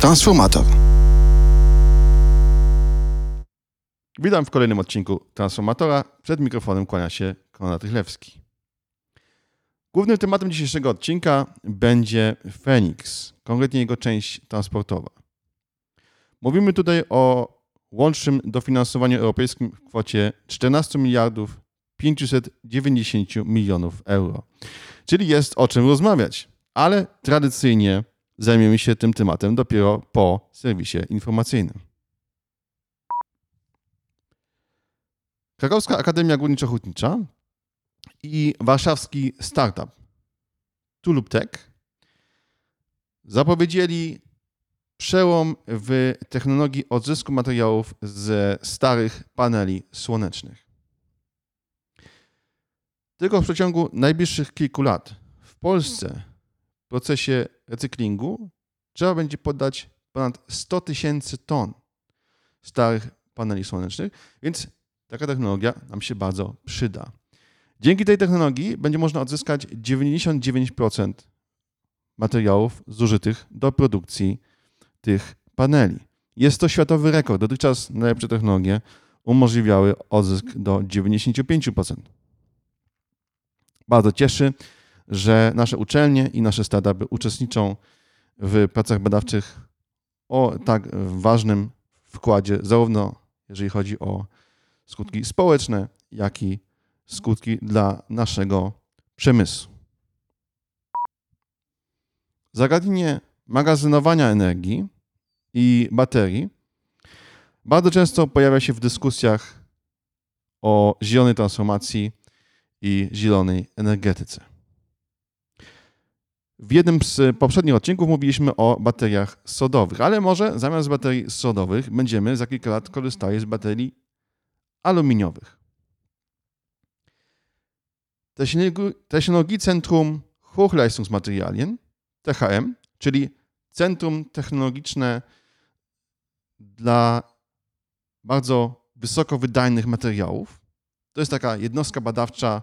Transformator. Witam w kolejnym odcinku Transformatora. Przed mikrofonem kłania się Konrad Rychlewski. Głównym tematem dzisiejszego odcinka będzie Phoenix, konkretnie jego część transportowa. Mówimy tutaj o łącznym dofinansowaniu europejskim w kwocie 14 miliardów 590 milionów euro. Czyli jest o czym rozmawiać, ale tradycyjnie zajmiemy się tym tematem dopiero po serwisie informacyjnym. Krakowska Akademia Górniczo-Hutnicza i warszawski startup Tuluptech zapowiedzieli przełom w technologii odzysku materiałów ze starych paneli słonecznych. Tylko w przeciągu najbliższych kilku lat w Polsce w procesie recyklingu trzeba będzie poddać ponad 100 tysięcy ton starych paneli słonecznych, więc taka technologia nam się bardzo przyda. Dzięki tej technologii będzie można odzyskać 99% materiałów zużytych do produkcji tych paneli. Jest to światowy rekord. Dotychczas najlepsze technologie umożliwiały odzysk do 95%. Bardzo cieszy, że nasze uczelnie i nasze startupy uczestniczą w pracach badawczych o tak ważnym wkładzie, zarówno jeżeli chodzi o skutki społeczne, jak i skutki dla naszego przemysłu. Zagadnienie magazynowania energii i baterii bardzo często pojawia się w dyskusjach o zielonej transformacji i zielonej energetyce. W jednym z poprzednich odcinków mówiliśmy o bateriach sodowych, ale może zamiast baterii sodowych będziemy za kilka lat korzystali z baterii aluminiowych. Technologiezentrum Hochleistungsmaterialien, THM, czyli Centrum Technologiczne dla bardzo wysoko wydajnych materiałów. To jest taka jednostka badawcza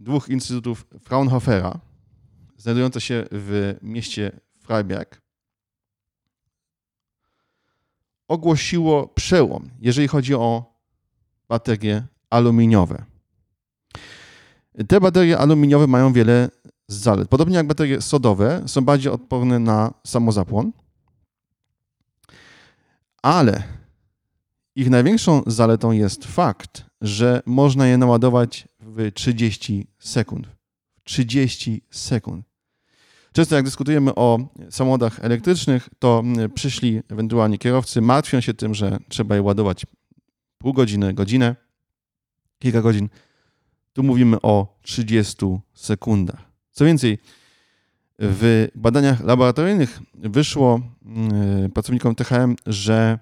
dwóch instytutów Fraunhofera, znajdująca się w mieście Freiberg. Ogłosiło przełom, jeżeli chodzi o baterie aluminiowe. Te baterie aluminiowe mają wiele zalet. Podobnie jak baterie sodowe, są bardziej odporne na samozapłon, ale ich największą zaletą jest fakt, że można je naładować w 30 sekund. 30 sekund. Często jak dyskutujemy o samochodach elektrycznych, to przyszli ewentualnie kierowcy, martwią się tym, że trzeba je ładować pół godziny, godzinę, kilka godzin. Tu mówimy o 30 sekundach. Co więcej, w badaniach laboratoryjnych wyszło mm, pracownikom THM, że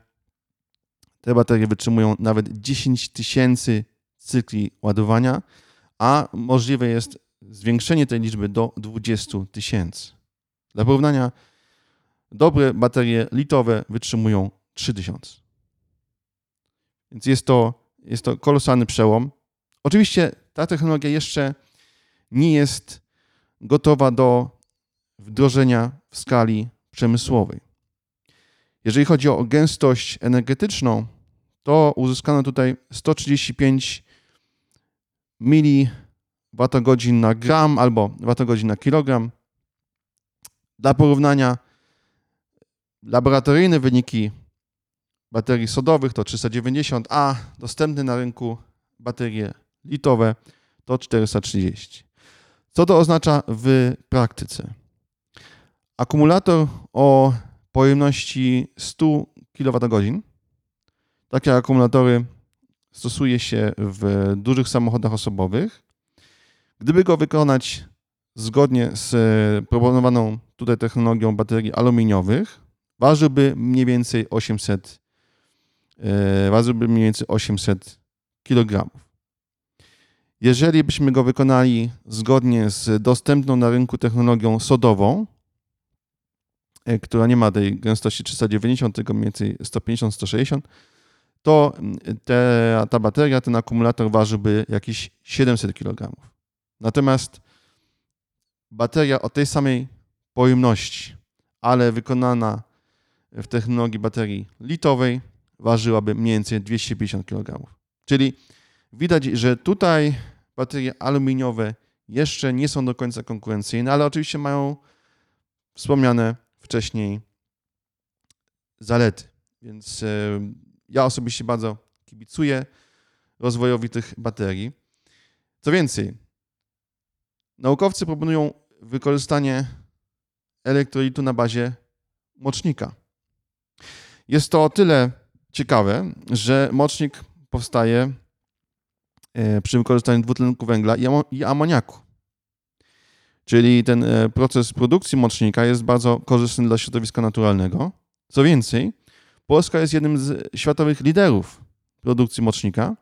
te baterie wytrzymują nawet 10 tysięcy cykli ładowania, a możliwe jest zwiększenie tej liczby do 20 tysięcy. Dla porównania, dobre baterie litowe wytrzymują 3000. Więc jest to, jest to kolosalny przełom. Oczywiście ta technologia jeszcze nie jest gotowa do wdrożenia w skali przemysłowej. Jeżeli chodzi o gęstość energetyczną, to uzyskano tutaj 135 mWh na gram albo watogodzin na kilogram. Dla porównania, laboratoryjne wyniki baterii sodowych to 390, a dostępne na rynku baterie litowe to 430. Co to oznacza w praktyce? Akumulator o pojemności 100 kWh. Takie akumulatory stosuje się w dużych samochodach osobowych. Gdyby go wykonać zgodnie z proponowaną tutaj technologią baterii aluminiowych, ważyłby mniej więcej 800, e, ważyłby mniej więcej 800 kg. Jeżeli byśmy go wykonali zgodnie z dostępną na rynku technologią sodową, e, która nie ma tej gęstości 390, tylko mniej więcej 150-160, to mm, te, ta bateria, ten akumulator ważyłby jakieś 700 kg. Natomiast bateria o tej samej pojemności, ale wykonana w technologii baterii litowej ważyłaby mniej więcej 250 kg. Czyli widać, że tutaj baterie aluminiowe jeszcze nie są do końca konkurencyjne, ale oczywiście mają wspomniane wcześniej zalety. Więc e, ja osobiście bardzo kibicuję rozwojowi tych baterii. Co więcej, naukowcy proponują wykorzystanie elektrolitu na bazie mocznika. Jest to o tyle ciekawe, że mocznik powstaje e, przy wykorzystaniu dwutlenku węgla i amoniaku. Czyli ten e, proces produkcji mocznika jest bardzo korzystny dla środowiska naturalnego. Co więcej, Polska jest jednym z światowych liderów produkcji mocznika.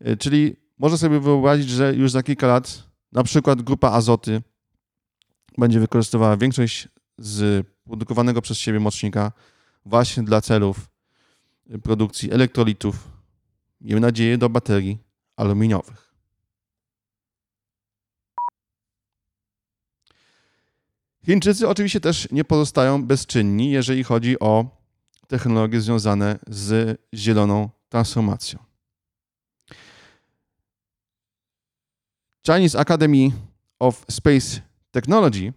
E, czyli można sobie wyobrazić, że już za kilka lat na przykład grupa azoty będzie wykorzystywała większość z produkowanego przez siebie mocznika właśnie dla celów produkcji elektrolitów, miejmy nadzieję, do baterii aluminiowych. Chińczycy oczywiście też nie pozostają bezczynni, jeżeli chodzi o technologie związane z zieloną transformacją. Chinese Academy of Space Technology,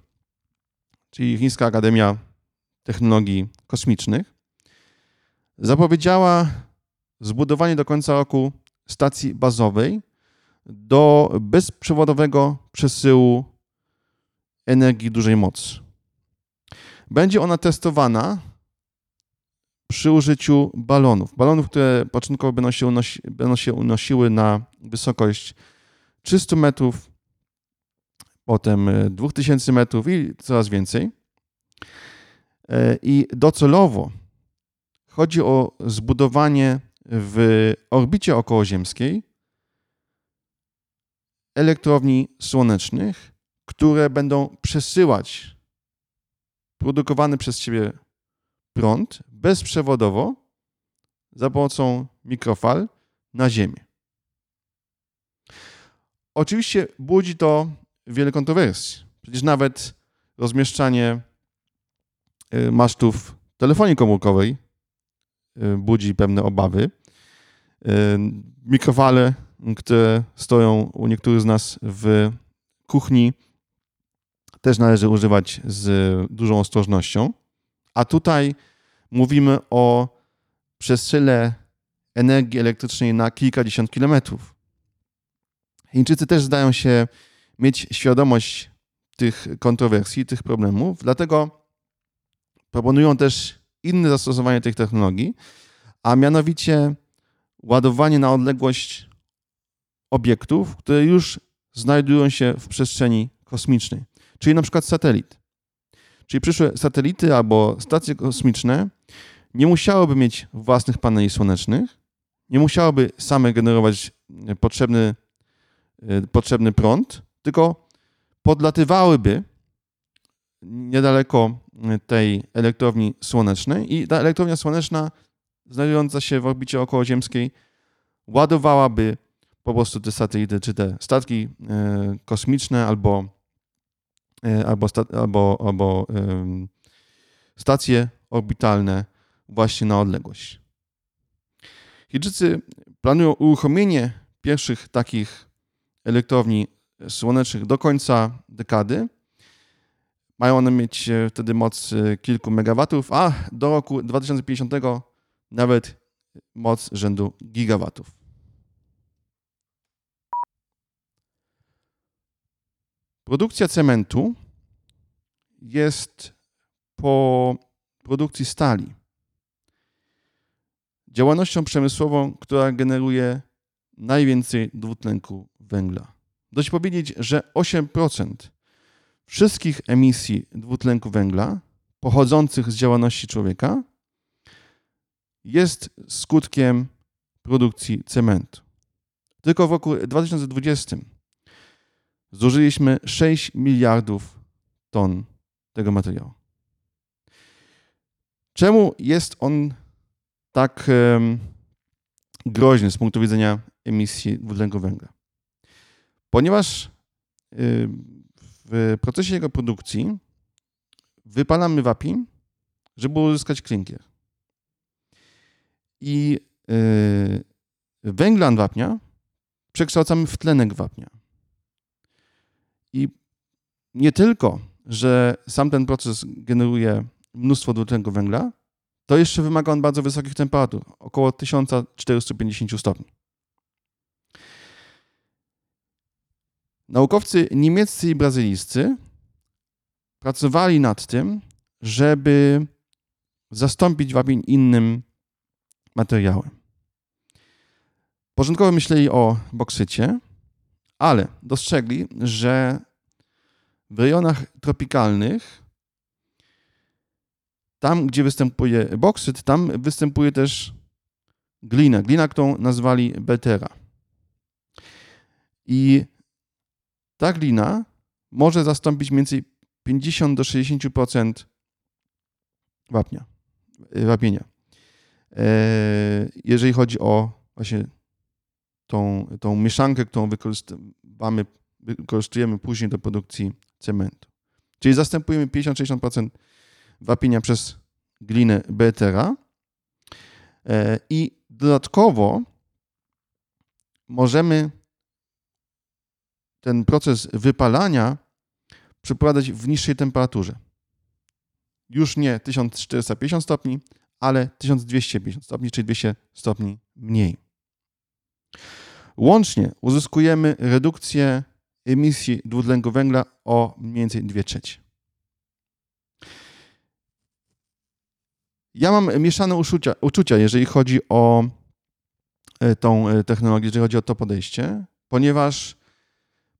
czyli Chińska Akademia Technologii Kosmicznych, zapowiedziała zbudowanie do końca roku stacji bazowej do bezprzewodowego przesyłu energii dużej mocy. Będzie ona testowana przy użyciu balonów. Balonów, które początkowo będą się, unosi, będą się unosiły na wysokość 300 metrów, potem 2000 metrów i coraz więcej. E, I docelowo chodzi o zbudowanie w orbicie okołoziemskiej elektrowni słonecznych, które będą przesyłać produkowany przez Ciebie prąd bezprzewodowo za pomocą mikrofal na Ziemię. Oczywiście budzi to wiele kontrowersji. Przecież nawet rozmieszczanie y, masztów telefonii komórkowej y, budzi pewne obawy. Y, mikrofale, które stoją u niektórych z nas w kuchni, też należy używać z dużą ostrożnością. A tutaj mówimy o przesyle energii elektrycznej na kilkadziesiąt kilometrów. Chińczycy też zdają się mieć świadomość tych kontrowersji, tych problemów, dlatego proponują też inne zastosowanie tych technologii, a mianowicie ładowanie na odległość obiektów, które już znajdują się w przestrzeni kosmicznej, czyli na przykład satelit. Czyli przyszłe satelity albo stacje kosmiczne nie musiałyby mieć własnych paneli słonecznych, nie musiałyby same generować potrzebny Y, potrzebny prąd, tylko podlatywałyby niedaleko tej elektrowni słonecznej i ta elektrownia słoneczna znajdująca się w orbicie okołoziemskiej ładowałaby po prostu te satelity, czy te statki y, kosmiczne albo, y, albo, albo, albo stacje orbitalne właśnie na odległość. Chińczycy planują uruchomienie pierwszych takich elektrowni słonecznych do końca dekady. Mają one mieć e, wtedy moc e, kilku megawatów, a do roku 2050 nawet moc rzędu gigawatów. Produkcja cementu jest po produkcji stali. Działalnością przemysłową, która generuje najwięcej dwutlenku węgla. Dość powiedzieć, że 8% wszystkich emisji dwutlenku węgla pochodzących z działalności człowieka jest skutkiem produkcji cementu. Tylko w roku 2020 zużyliśmy 6 miliardów ton tego materiału. Czemu jest on tak groźny z punktu widzenia emisji dwutlenku węgla? Ponieważ y, w procesie jego produkcji wypalamy wapień, żeby uzyskać klinkier. I yy, węglan wapnia przekształcamy w tlenek wapnia. I nie tylko, że sam ten proces generuje mnóstwo dwutlenku węgla, to jeszcze wymaga on bardzo wysokich temperatur, około 1450 stopni. Naukowcy niemieccy i brazylijscy pracowali nad tym, żeby zastąpić wapień innym materiałem. Początkowo myśleli o boksycie, ale dostrzegli, że w rejonach tropikalnych, tam gdzie występuje boksyt, tam występuje też glina. Glina, którą nazwali betera. I ta glina może zastąpić mniej więcej 50 do 60% wapnia, wapienia. E, jeżeli chodzi o właśnie tą, tą mieszankę, którą wykorzystujemy później do produkcji cementu. Czyli zastępujemy 50-60% wapienia przez glinę Betera e, i dodatkowo możemy ten proces wypalania przeprowadzać w niższej temperaturze. Już nie 1450 stopni, ale 1250 stopni, czyli 200 stopni mniej. Łącznie uzyskujemy redukcję emisji dwutlenku węgla o mniej więcej 2 trzecie. Ja mam mieszane uczucia, uczucia, jeżeli chodzi o e, tą e, technologię, jeżeli chodzi o to podejście, ponieważ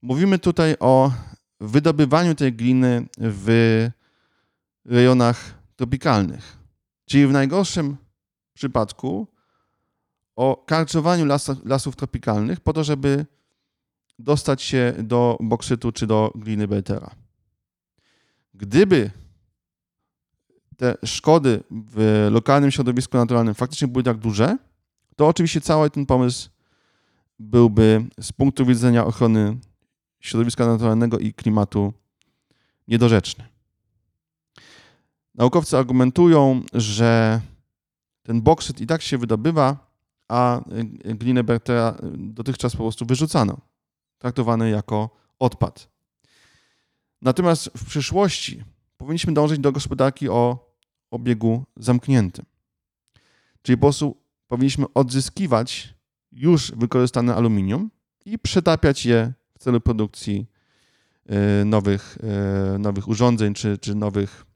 mówimy tutaj o wydobywaniu tej gliny w rejonach tropikalnych. Czyli w najgorszym przypadku o karczowaniu lasów, lasów tropikalnych po to, żeby dostać się do boksytu czy do gliny Beltera. Gdyby te szkody w lokalnym środowisku naturalnym faktycznie były tak duże, to oczywiście cały ten pomysł byłby z punktu widzenia ochrony środowiska naturalnego i klimatu niedorzeczny. Naukowcy argumentują, że ten boksyt i tak się wydobywa, a glinę Bertera dotychczas po prostu wyrzucano, traktowany jako odpad. Natomiast w przyszłości powinniśmy dążyć do gospodarki o obiegu zamkniętym. Czyli po prostu powinniśmy odzyskiwać już wykorzystane aluminium i przetapiać je w celu produkcji e, nowych, e, nowych urządzeń czy, czy nowych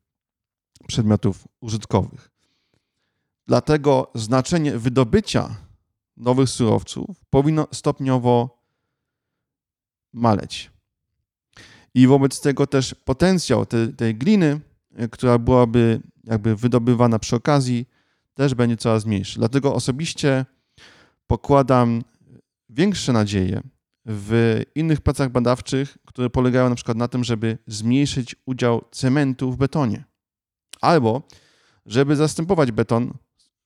przedmiotów użytkowych. Dlatego znaczenie wydobycia nowych surowców powinno stopniowo maleć. I wobec tego też potencjał tej, tej gliny, która byłaby jakby wydobywana przy okazji, też będzie coraz mniejszy. Dlatego osobiście pokładam większe nadzieje w innych pracach badawczych, które polegają na przykład na tym, żeby zmniejszyć udział cementu w betonie. Albo żeby zastępować beton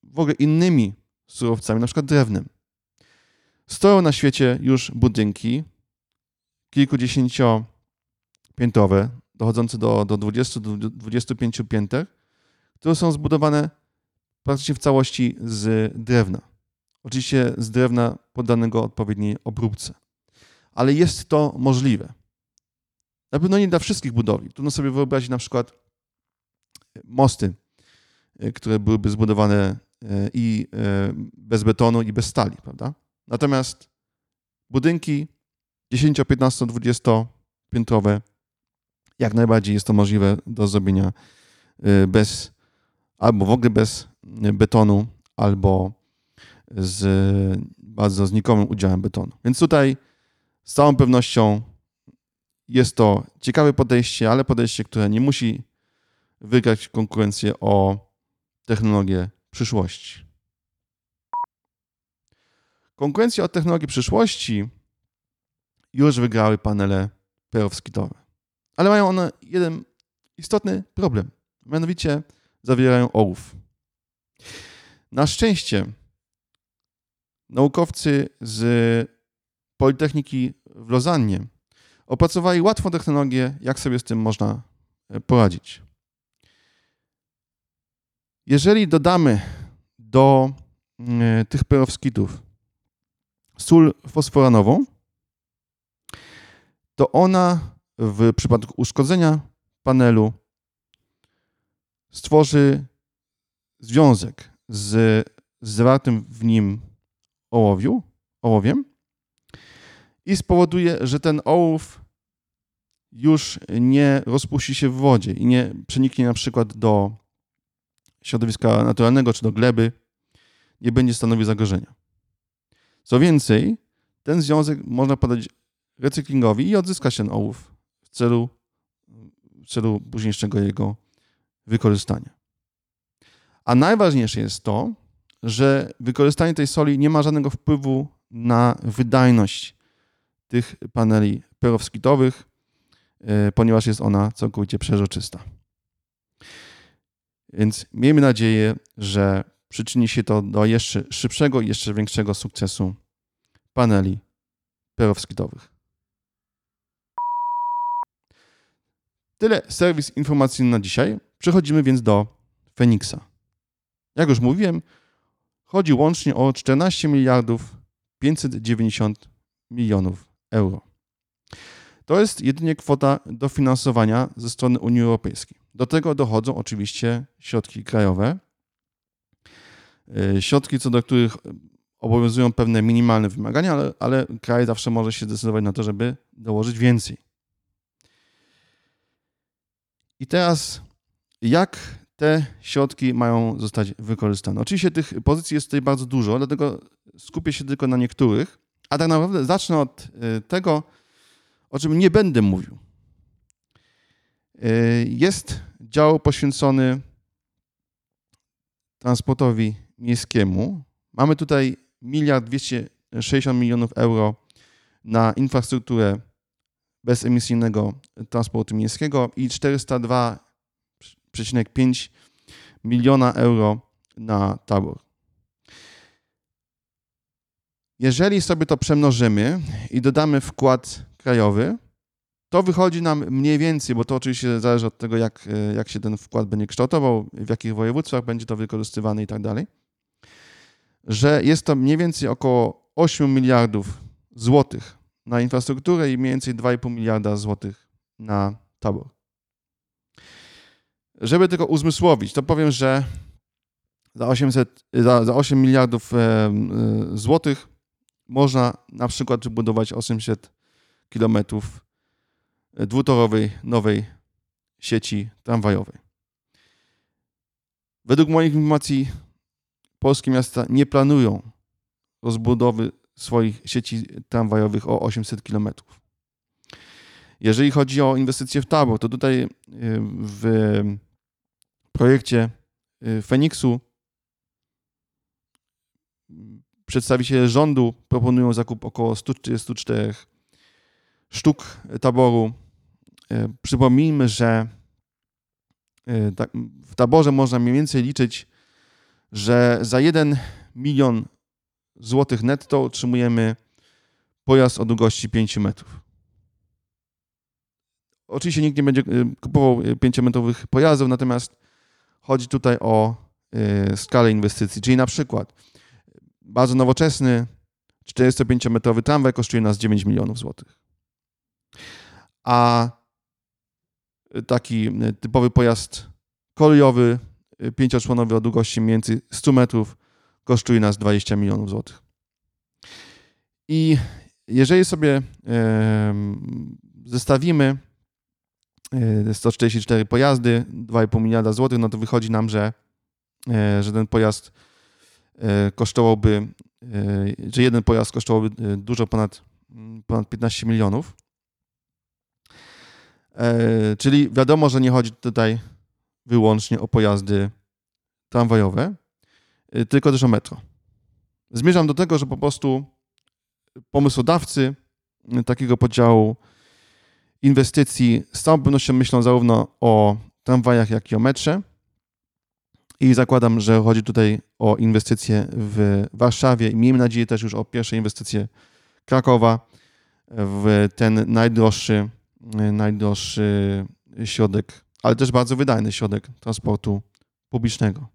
w ogóle innymi surowcami, na przykład drewnem. Stoją na świecie już budynki kilkudziesięciopiętrowe, dochodzące do, do 20-25 pięter, które są zbudowane praktycznie w całości z drewna. Oczywiście z drewna poddanego odpowiedniej obróbce. Ale jest to możliwe. Na pewno nie dla wszystkich budowli. Trudno sobie wyobrazić na przykład mosty, e, które byłyby zbudowane e, i e, bez betonu, i bez stali, prawda? Natomiast budynki 10, 15, 20 piętrowe jak najbardziej jest to możliwe do zrobienia bez albo w ogóle bez betonu, albo z bardzo znikomym udziałem betonu. Więc tutaj z całą pewnością jest to ciekawe podejście, ale podejście, które nie musi wygrać konkurencję o technologię przyszłości. Konkurencję o technologię przyszłości już wygrały panele perowskitowe. Ale mają one jeden istotny problem. Mianowicie zawierają ołów. Na szczęście naukowcy z Politechniki w Lozannie opracowali łatwą technologię, jak sobie z tym można poradzić. Jeżeli dodamy do y, tych perowskitów sól fosforanową, to ona w przypadku uszkodzenia panelu stworzy związek z zawartym w nim ołowiu, ołowiem i spowoduje, że ten ołów już nie rozpuści się w wodzie i nie przeniknie na przykład do środowiska naturalnego czy do gleby, nie będzie stanowił zagrożenia. Co więcej, ten związek można podać recyklingowi i odzyska się ten ołów w celu, w celu późniejszego jego wykorzystania. A najważniejsze jest to, że wykorzystanie tej soli nie ma żadnego wpływu na wydajność tych paneli perowskitowych, e, ponieważ jest ona całkowicie przeźroczysta. Więc miejmy nadzieję, że przyczyni się to do jeszcze szybszego i jeszcze większego sukcesu paneli perowskitowych. Tyle serwis informacyjny na dzisiaj. Przechodzimy więc do Feniksa. Jak już mówiłem, chodzi łącznie o 14 miliardów 590 milionów euro. To jest jedynie kwota dofinansowania ze strony Unii Europejskiej. Do tego dochodzą oczywiście środki krajowe, e, środki, co do których obowiązują pewne minimalne wymagania, ale, ale kraj zawsze może się zdecydować na to, żeby dołożyć więcej. I teraz, jak te środki mają zostać wykorzystane? Oczywiście tych pozycji jest tutaj bardzo dużo, dlatego skupię się tylko na niektórych, a tak naprawdę zacznę od e, tego, o czym nie będę mówił. E, jest dział poświęcony transportowi miejskiemu. Mamy tutaj miliard 260 milionów euro na infrastrukturę bezemisyjnego transportu miejskiego i 402,5 miliona euro na tabor. Jeżeli sobie to przemnożymy i dodamy wkład krajowy, to wychodzi nam mniej więcej, bo to oczywiście zależy od tego, jak, jak się ten wkład będzie kształtował, w jakich województwach będzie to wykorzystywane i tak dalej, że jest to mniej więcej około 8 miliardów złotych na infrastrukturę i mniej więcej 2,5 miliarda złotych na tabor. Żeby tylko uzmysłowić, to powiem, że za, 800, za, za 8 miliardów e, e, złotych można na przykład wybudować 800 kilometrów dwutorowej nowej sieci tramwajowej. Według moich informacji polskie miasta nie planują rozbudowy swoich sieci tramwajowych o 800 km. Jeżeli chodzi o inwestycje w tabor, to tutaj y, w projekcie y, Feniksu przedstawiciele rządu proponują zakup około 134 sztuk taboru. Y, przypomnijmy, że tak, w taborze można mniej więcej liczyć, że za 1 milion złotych netto otrzymujemy pojazd o długości 5 metrów. Oczywiście nikt nie będzie y, kupował 5-metrowych pojazdów, natomiast chodzi tutaj o skalę inwestycji. Czyli na przykład bardzo nowoczesny 45-metrowy tramwaj kosztuje nas 9 milionów złotych. A taki y, typowy pojazd kolejowy, pięcioczłonowy o długości więcej 100 metrów kosztuje nas 20 milionów złotych. I jeżeli sobie zestawimy 144 e, pojazdy, 2,5 miliarda złotych, no to wychodzi nam, że, e, że ten pojazd e, kosztowałby, że jeden pojazd kosztowałby dużo ponad, ponad 15 milionów. Czyli wiadomo, że nie chodzi tutaj wyłącznie o pojazdy tramwajowe, tylko też o metro. Zmierzam do tego, że po prostu pomysłodawcy takiego podziału inwestycji z całą pewnością myślą zarówno o tramwajach, jak i o metrze. I zakładam, że chodzi tutaj o inwestycje w Warszawie miejmy nadzieję też już o pierwsze inwestycje Krakowa w ten najdroższy, najdroższy środek, ale też bardzo wydajny środek transportu publicznego.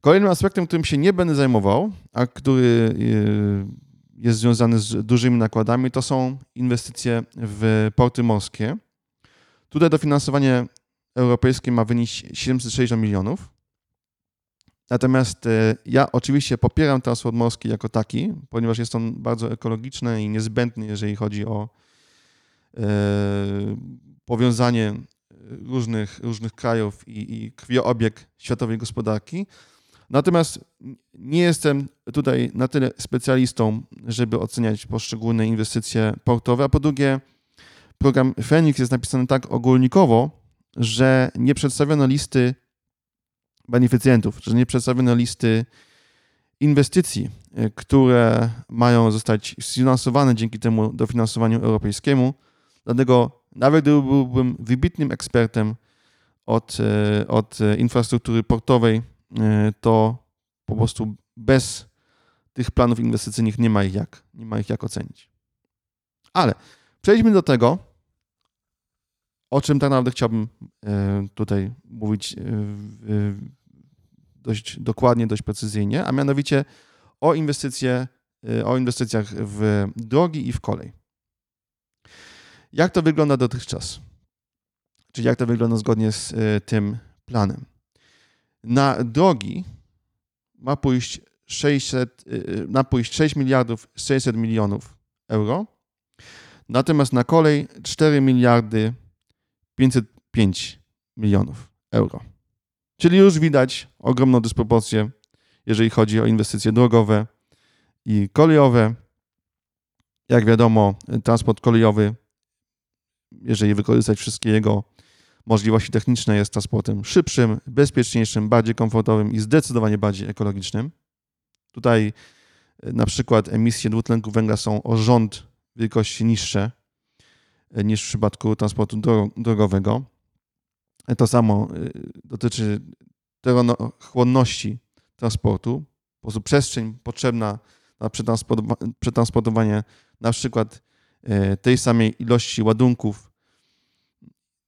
Kolejnym aspektem, którym się nie będę zajmował, a który e, jest związany z dużymi nakładami, to są inwestycje w porty morskie. Tutaj dofinansowanie europejskie ma wynieść 760 milionów. Natomiast e, ja oczywiście popieram transport morski jako taki, ponieważ jest on bardzo ekologiczny i niezbędny, jeżeli chodzi o e, powiązanie różnych, różnych krajów i, i krwiobieg światowej gospodarki. Natomiast nie jestem tutaj na tyle specjalistą, żeby oceniać poszczególne inwestycje portowe. A po drugie, program Phoenix jest napisany tak ogólnikowo, że nie przedstawiono listy beneficjentów, że nie przedstawiono listy inwestycji, e, które mają zostać sfinansowane dzięki temu dofinansowaniu europejskiemu. Dlatego nawet gdyby byłbym wybitnym ekspertem od, e, od infrastruktury portowej, e, to po prostu bez tych planów inwestycyjnych nie ma ich jak, nie ma ich jak ocenić. Ale przejdźmy do tego, o czym tak naprawdę chciałbym tutaj mówić dość dokładnie, dość precyzyjnie, a mianowicie o, inwestycje, o inwestycjach w drogi i w kolej. Jak to wygląda dotychczas? Czyli jak to wygląda zgodnie z tym planem? Na drogi ma pójść 600, y, ma pójść 6 miliardów 600 milionów euro, natomiast na kolej 4 miliardy 505 milionów euro. Czyli już widać ogromną dysproporcję, jeżeli chodzi o inwestycje drogowe i kolejowe. Jak wiadomo, transport kolejowy, jeżeli wykorzystać wszystkie jego możliwości techniczne, jest transportem szybszym, bezpieczniejszym, bardziej komfortowym i zdecydowanie bardziej ekologicznym. Tutaj e, na przykład emisje dwutlenku węgla są o rząd wielkości niższe niż w przypadku transportu drogowego. To samo y, dotyczy teronochłonności transportu. Po prostu przestrzeń potrzebna na przetransportowanie na przykład y, tej samej ilości ładunków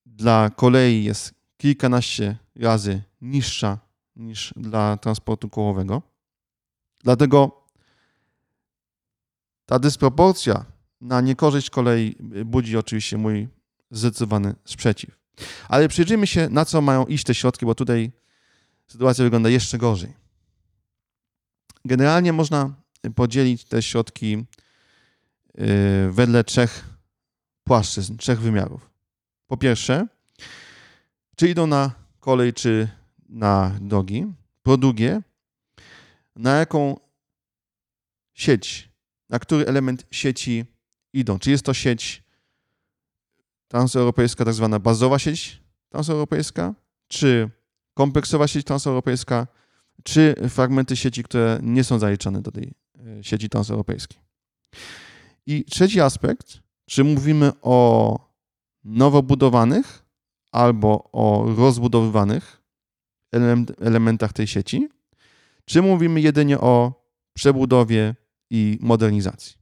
dla kolei jest kilkanaście razy niższa niż dla transportu kołowego. Dlatego ta dysproporcja na niekorzyść kolei budzi oczywiście mój zdecydowany sprzeciw. Ale przyjrzyjmy się, na co mają iść te środki, bo tutaj sytuacja wygląda jeszcze gorzej. Generalnie można podzielić te środki y, wedle trzech płaszczyzn, trzech wymiarów. Po pierwsze, czy idą na kolej, czy na drogi. Po drugie, na jaką sieć, na który element sieci idą. Czy jest to sieć transeuropejska, tak zwana bazowa sieć transeuropejska, czy kompleksowa sieć transeuropejska, czy fragmenty sieci, które nie są zaliczane do tej e, sieci transeuropejskiej. I trzeci aspekt, czy mówimy o nowo budowanych albo o rozbudowywanych elementach tej sieci, czy mówimy jedynie o przebudowie i modernizacji.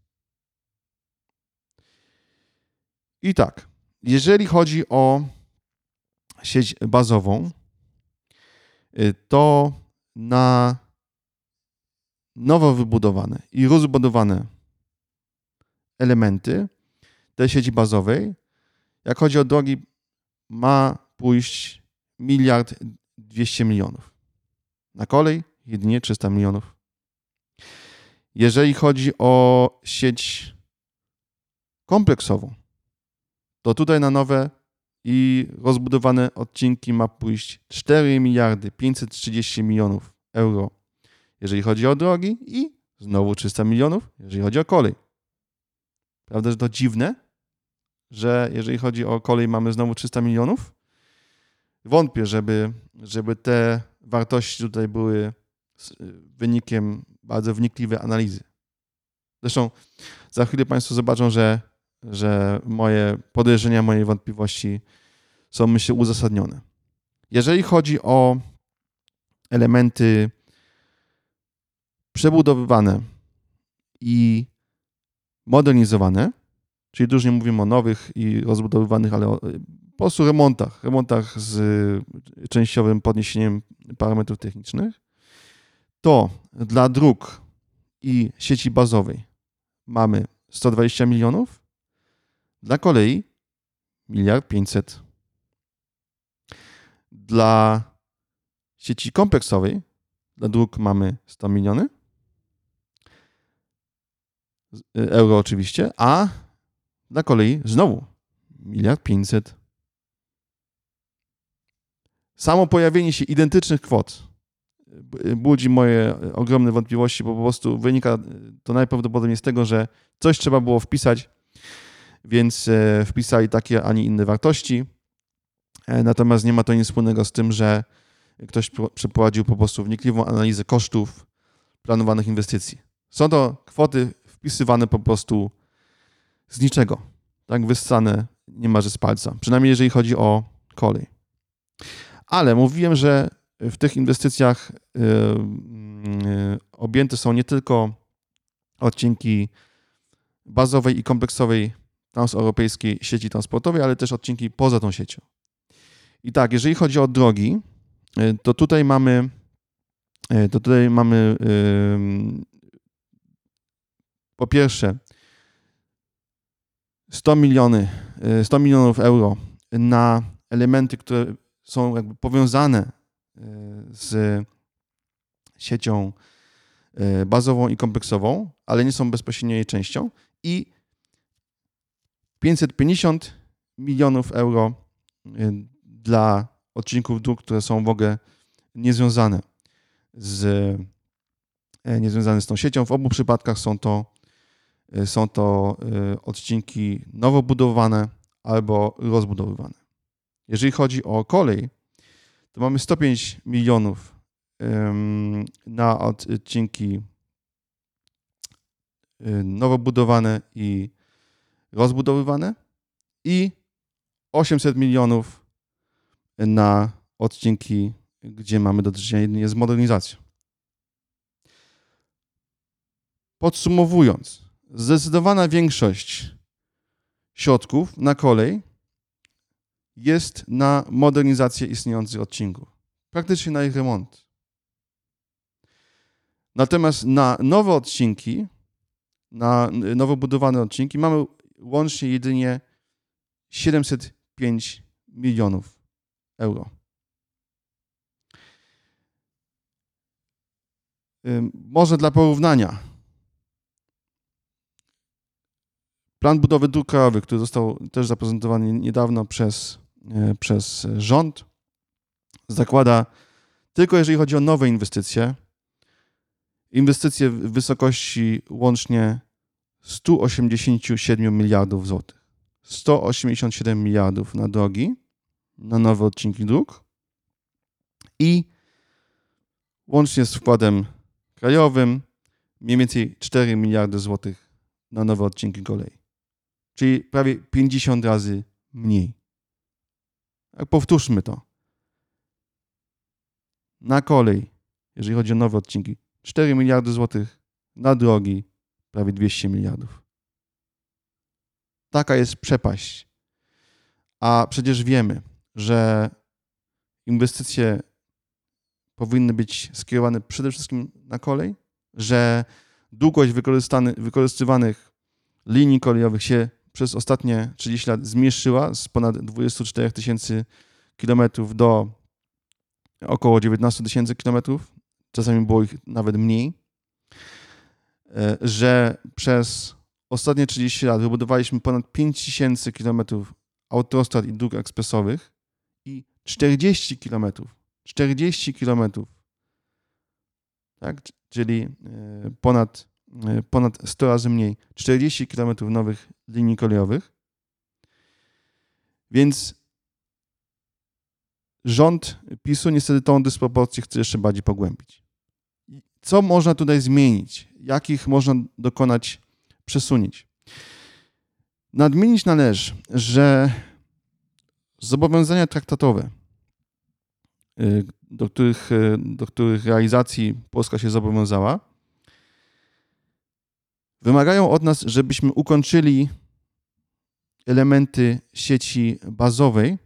I tak, jeżeli chodzi o sieć bazową, y, to na nowo wybudowane i rozbudowane elementy tej sieci bazowej, jak chodzi o drogi, ma pójść miliard 200 milionów. Na kolej jedynie 300 milionów. Jeżeli chodzi o sieć kompleksową, to tutaj na nowe i rozbudowane odcinki ma pójść 4 miliardy 530 milionów euro, jeżeli chodzi o drogi i znowu 300 milionów, jeżeli chodzi o kolej. Prawda, że to dziwne, że jeżeli chodzi o kolej mamy znowu 300 milionów? Wątpię, żeby, żeby te wartości tutaj były wynikiem bardzo wnikliwej analizy. Zresztą za chwilę Państwo zobaczą, że że moje podejrzenia, moje wątpliwości są, myślę, uzasadnione. Jeżeli chodzi o elementy przebudowywane i modernizowane, czyli dużo nie mówimy o nowych i rozbudowywanych, ale o po prostu remontach, remontach z częściowym podniesieniem parametrów technicznych, to dla dróg i sieci bazowej mamy 120 milionów, dla kolei miliard 500. Dla sieci kompleksowej, dla dróg mamy 100 miliony euro oczywiście, a dla kolei znowu miliard 500. Samo pojawienie się identycznych kwot budzi moje ogromne wątpliwości, bo po prostu wynika to najprawdopodobniej z tego, że coś trzeba było wpisać, więc e, wpisali takie, a nie inne wartości. E, natomiast nie ma to nic wspólnego z tym, że ktoś przeprowadził po prostu wnikliwą analizę kosztów planowanych inwestycji. Są to kwoty wpisywane po prostu z niczego. Tak wyssane niemalże z palca. Przynajmniej jeżeli chodzi o kolej. Ale mówiłem, że w tych inwestycjach yy, yy, objęte są nie tylko odcinki bazowej i kompleksowej transeuropejskiej sieci transportowej, ale też odcinki poza tą siecią. I tak, jeżeli chodzi o drogi, yy, to tutaj mamy to tutaj mamy po pierwsze 100 miliony, 100 milionów euro na elementy, które są jakby powiązane z siecią bazową i kompleksową, ale nie są bezpośrednio jej częścią i 550 milionów euro e, dla odcinków dróg, które są w ogóle niezwiązane z, e, niezwiązane z tą siecią. W obu przypadkach są to, są to odcinki nowo budowane albo rozbudowywane. Jeżeli chodzi o kolej, to mamy 105 milionów na odcinki y, nowo budowane i rozbudowywane i 800 milionów na odcinki, gdzie mamy do czynienia jedynie z modernizacją. Podsumowując, zdecydowana większość środków na kolej jest na modernizację istniejących odcinków. Praktycznie na ich remont. Natomiast na nowe odcinki, na nowo budowane odcinki mamy łącznie jedynie 705 milionów euro. Może dla porównania. Plan budowy dróg krajowych, który został też zaprezentowany niedawno przez E, przez rząd zakłada tylko jeżeli chodzi o nowe inwestycje, inwestycje w wysokości łącznie 187 miliardów złotych. 187 miliardów na drogi, na nowe odcinki dróg i łącznie z wkładem krajowym mniej więcej 4 miliardy złotych na nowe odcinki kolei. Czyli prawie 50 razy mniej. Powtórzmy to. Na kolej, jeżeli chodzi o nowe odcinki, 4 miliardy złotych, na drogi prawie 200 miliardów. Taka jest przepaść. A przecież wiemy, że inwestycje powinny być skierowane przede wszystkim na kolej, że długość wykorzystywanych linii kolejowych się przez ostatnie 30 lat zmniejszyła z ponad 24 tysięcy kilometrów do około 19 tysięcy kilometrów. Czasami było ich nawet mniej. E, że przez ostatnie 30 lat wybudowaliśmy ponad 5 tysięcy kilometrów autostrad i dróg ekspresowych i 40 kilometrów, 40 kilometrów, tak? czyli e, ponad E, ponad 100 razy mniej, 40 km nowych linii kolejowych. Więc rząd PiSu niestety tą dysproporcję chce jeszcze bardziej pogłębić. Co można tutaj zmienić? Jakich można dokonać przesunięć? Nadmienić należy, że zobowiązania traktatowe, e, do których, e, do których realizacji Polska się zobowiązała, wymagają od nas, żebyśmy ukończyli elementy sieci bazowej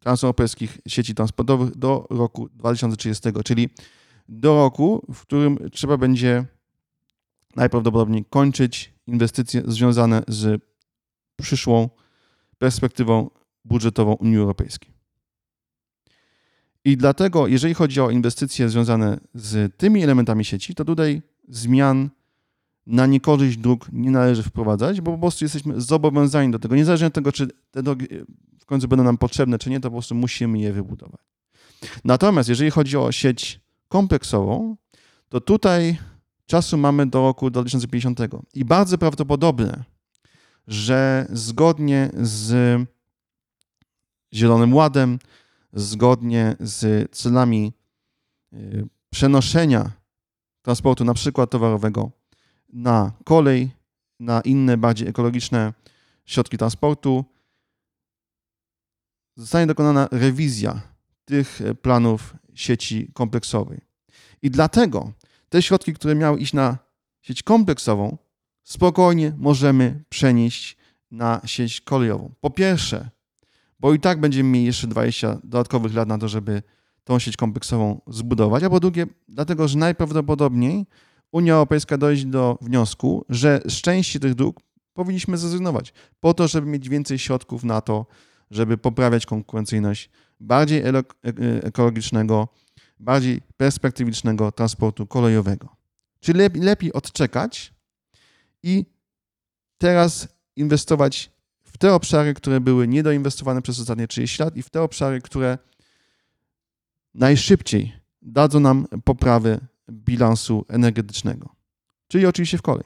transeuropejskich sieci transportowych do roku 2030, czyli do roku, w którym trzeba będzie najprawdopodobniej kończyć inwestycje związane z przyszłą perspektywą budżetową Unii Europejskiej. I dlatego, jeżeli chodzi o inwestycje związane z tymi elementami sieci, to tutaj zmian na niekorzyść dróg nie należy wprowadzać, bo po prostu jesteśmy zobowiązani do tego. Niezależnie od tego, czy te drogi w końcu będą nam potrzebne, czy nie, to po prostu musimy je wybudować. Natomiast jeżeli chodzi o sieć kompleksową, to tutaj czasu mamy do roku 2050 i bardzo prawdopodobne, że zgodnie z Zielonym Ładem, zgodnie z celami y, przenoszenia transportu, na przykład towarowego, na kolej, na inne bardziej ekologiczne środki transportu, zostanie dokonana rewizja tych planów sieci kompleksowej. I dlatego te środki, które miały iść na sieć kompleksową, spokojnie możemy przenieść na sieć kolejową. Po pierwsze, bo i tak będziemy mieli jeszcze 20 dodatkowych lat na to, żeby tą sieć kompleksową zbudować, a po drugie, dlatego, że najprawdopodobniej Unia Europejska dojdzie do wniosku, że z części tych dróg powinniśmy zrezygnować, po to, żeby mieć więcej środków na to, żeby poprawiać konkurencyjność bardziej e, ekologicznego, bardziej perspektywicznego transportu kolejowego. Czyli lepiej, lepiej odczekać i teraz inwestować w te obszary, które były niedoinwestowane przez ostatnie 30 lat i w te obszary, które najszybciej dadzą nam poprawy bilansu energetycznego, czyli oczywiście w kolej.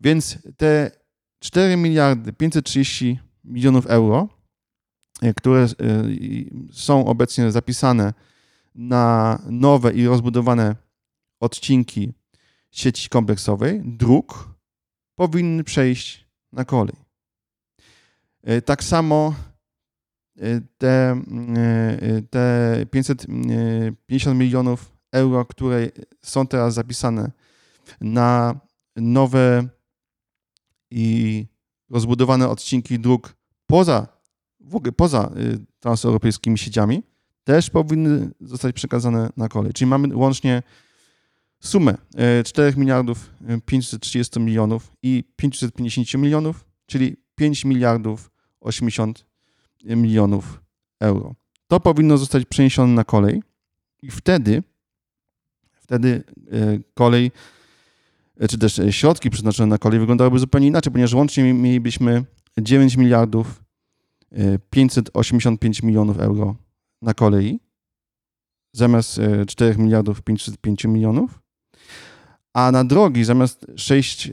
Więc te 4 miliardy 530 milionów euro, e, które e, są obecnie zapisane na nowe i rozbudowane odcinki sieci kompleksowej, dróg, powinny przejść na kolej. E, tak samo te, te 550 milionów euro, które są teraz zapisane na nowe i rozbudowane odcinki dróg poza, w ogóle poza y, transeuropejskimi sieciami, też powinny zostać przekazane na kolej. Czyli mamy łącznie sumę 4 y, miliardów 530 milionów i 550 milionów, czyli 5 miliardów 80 milionów euro. To powinno zostać przeniesione na kolej i wtedy Wtedy kolej, czy też środki przeznaczone na kolej wyglądałyby zupełnie inaczej, ponieważ łącznie mielibyśmy 9 miliardów 585 milionów euro na kolei, zamiast 4 miliardów 505 milionów, a na drogi zamiast 6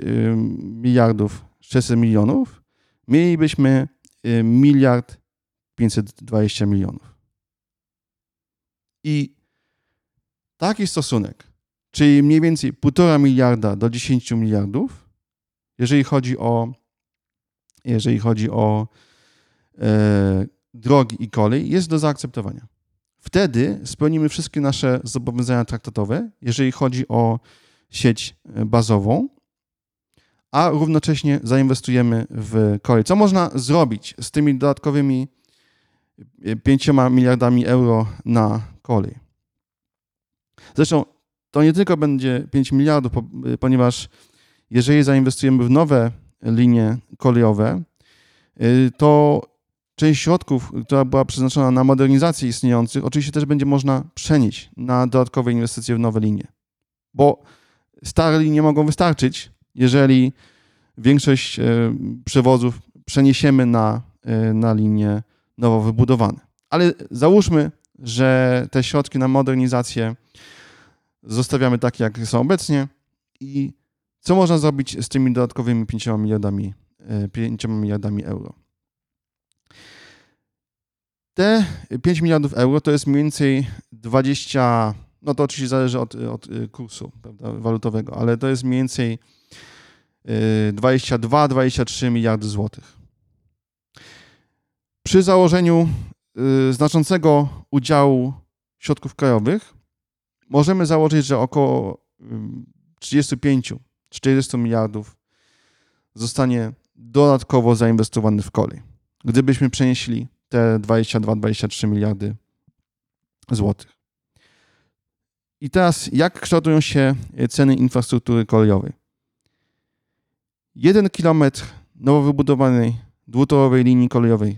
miliardów 600 milionów mielibyśmy miliard 520 milionów. I taki stosunek, czyli mniej więcej 1,5 miliarda do 10 miliardów, jeżeli chodzi o, jeżeli chodzi o e, drogi i kolej, jest do zaakceptowania. Wtedy spełnimy wszystkie nasze zobowiązania traktatowe, jeżeli chodzi o sieć e, bazową, a równocześnie zainwestujemy w kolej. Co można zrobić z tymi dodatkowymi 5 miliardami euro na kolej? Zresztą to nie tylko będzie 5 miliardów, ponieważ jeżeli zainwestujemy w nowe linie kolejowe, to część środków, która była przeznaczona na modernizację istniejących, oczywiście też będzie można przenieść na dodatkowe inwestycje w nowe linie. Bo stare linie mogą wystarczyć, jeżeli większość y, przewozów przeniesiemy na, y, na linie nowo wybudowane. Ale załóżmy, że te środki na modernizację zostawiamy takie, jak są obecnie i co można zrobić z tymi dodatkowymi 5 miliardami, 5 e, miliardami euro. Te 5 miliardów euro to jest mniej więcej 20, no to oczywiście zależy od, od e, kursu prawda, walutowego, ale to jest mniej więcej 22-23 e, miliardy złotych. Przy założeniu znaczącego udziału środków krajowych możemy założyć, że około 35-40 miliardów zostanie dodatkowo zainwestowany w kolej. Gdybyśmy przenieśli te 22-23 miliardy złotych. I teraz, jak kształtują się ceny infrastruktury kolejowej? Jeden kilometr nowo wybudowanej dwutorowej linii kolejowej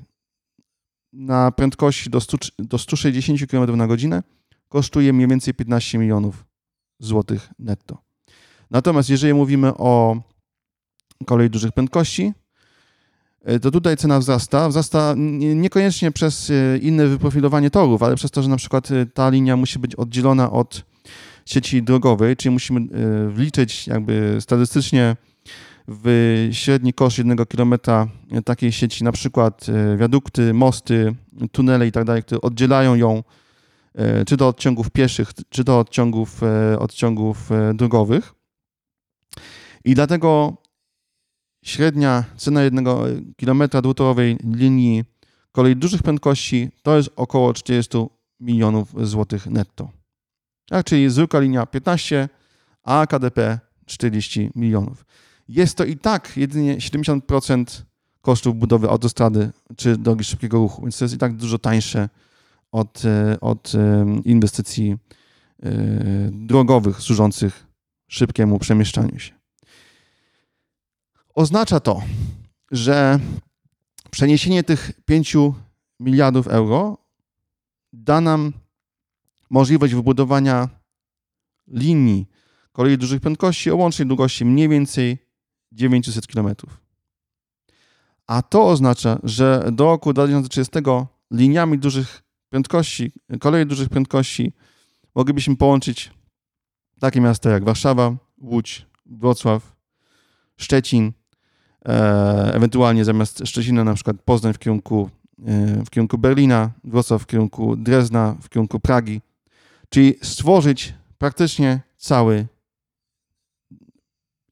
na prędkości do, 100, do 160 km na godzinę kosztuje mniej więcej 15 milionów złotych netto. Natomiast jeżeli mówimy o kolei dużych prędkości, e, to tutaj cena wzrasta. Wzrasta niekoniecznie przez e, inne wyprofilowanie torów, ale przez to, że na przykład e, ta linia musi być oddzielona od sieci drogowej, czyli musimy wliczyć jakby statystycznie w średni koszt jednego kilometra takiej sieci, na przykład wiadukty, mosty, tunele i tak dalej, które oddzielają ją czy do odciągów pieszych, czy do odciągów, odciągów drogowych. I dlatego średnia cena jednego kilometra dwutorowej linii kolei dużych prędkości to jest około 40 milionów złotych netto. Tak, czyli zwykła linia 15, a KDP 40 milionów. Jest to i tak jedynie 70% kosztów budowy autostrady czy drogi szybkiego ruchu, więc to jest i tak dużo tańsze od, od inwestycji e, drogowych służących szybkiemu przemieszczaniu się. Oznacza to, że przeniesienie tych 5 miliardów euro da nam możliwość wybudowania linii kolei dużych prędkości o łącznej długości mniej więcej 900 km. A to oznacza, że do roku 2030 liniami dużych prędkości, kolei dużych prędkości moglibyśmy połączyć takie miasta jak Warszawa, Łódź, Wrocław, Szczecin, ewentualnie zamiast Szczecina na przykład Poznań w kierunku, e, w kierunku Berlina, Wrocław w kierunku Drezna, w kierunku Pragi. Czyli stworzyć praktycznie cały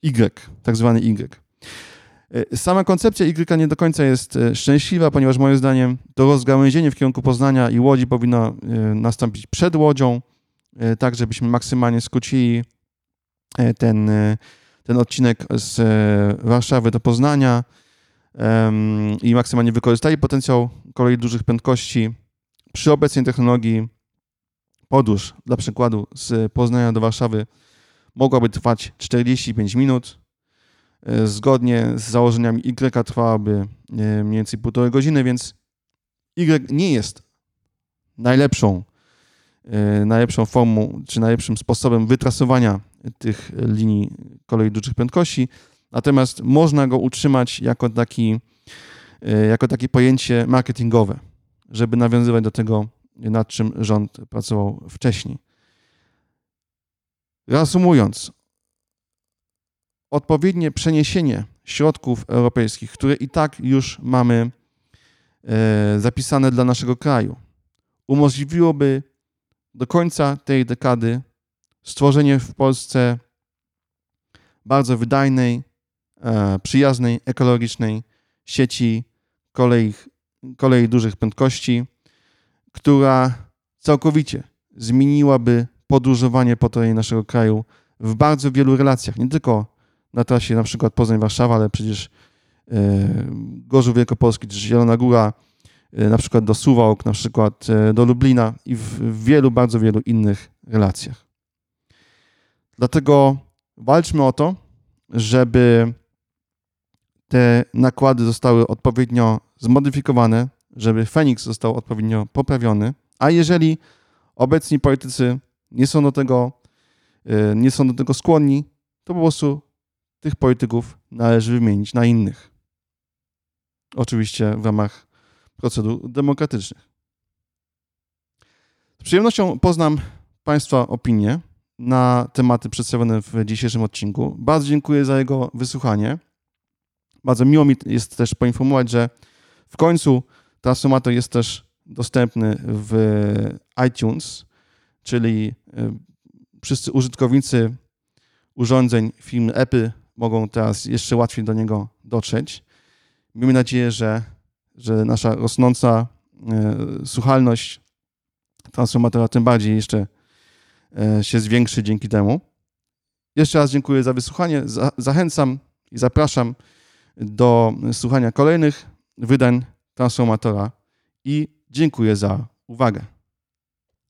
Y, tak zwany Y. E, sama koncepcja Y nie do końca jest szczęśliwa, ponieważ moim zdaniem to rozgałęzienie w kierunku Poznania i Łodzi powinno nastąpić przed Łodzią, tak żebyśmy maksymalnie skrócili ten ten odcinek z e, Warszawy do Poznania i maksymalnie wykorzystali potencjał kolei dużych prędkości. Przy obecnej technologii podróż, dla przykładu, z Poznania do Warszawy mogłaby trwać 45 minut. E, zgodnie z założeniami Y trwałaby e, mniej więcej półtorej godziny, więc Y nie jest najlepszą, najlepszą formą, czy najlepszym sposobem wytrasowania tych linii kolei dużych prędkości, natomiast można go utrzymać jako, taki, e, jako takie pojęcie marketingowe, żeby nawiązywać do tego, nad czym rząd pracował wcześniej. Reasumując, odpowiednie przeniesienie środków europejskich, które i tak już mamy e, zapisane dla naszego kraju, umożliwiłoby do końca tej dekady stworzenie w Polsce bardzo wydajnej, e, przyjaznej, ekologicznej sieci kolei, kolei dużych prędkości, która całkowicie zmieniłaby podróżowanie po terenie naszego kraju w bardzo wielu relacjach, nie tylko na trasie na przykład Poznań-Warszawa, ale przecież e, Gorzów Wielkopolski czy Zielona Góra, na przykład do Suwałk, na przykład do Lublina i w wielu, bardzo wielu innych relacjach. Dlatego walczmy o to, żeby te nakłady zostały odpowiednio zmodyfikowane, żeby Feniks został odpowiednio poprawiony, a jeżeli obecni politycy nie są do tego, y, nie są do tego skłonni, to po prostu tych polityków należy wymienić na innych. Oczywiście w ramach procedur demokratycznych. Z przyjemnością poznam Państwa opinie na tematy przedstawione w dzisiejszym odcinku. Bardzo dziękuję za jego wysłuchanie. Bardzo miło mi jest też poinformować, że w końcu transformator jest też dostępny w iTunes, czyli e, wszyscy użytkownicy urządzeń firmy Apple mogą teraz jeszcze łatwiej do niego dotrzeć. Miejmy nadzieję, że, że nasza rosnąca e, słuchalność transformatora tym bardziej jeszcze E, się zwiększy dzięki temu. Jeszcze raz dziękuję za wysłuchanie. Zachęcam i zapraszam do słuchania kolejnych wydań Transformatora i dziękuję za uwagę.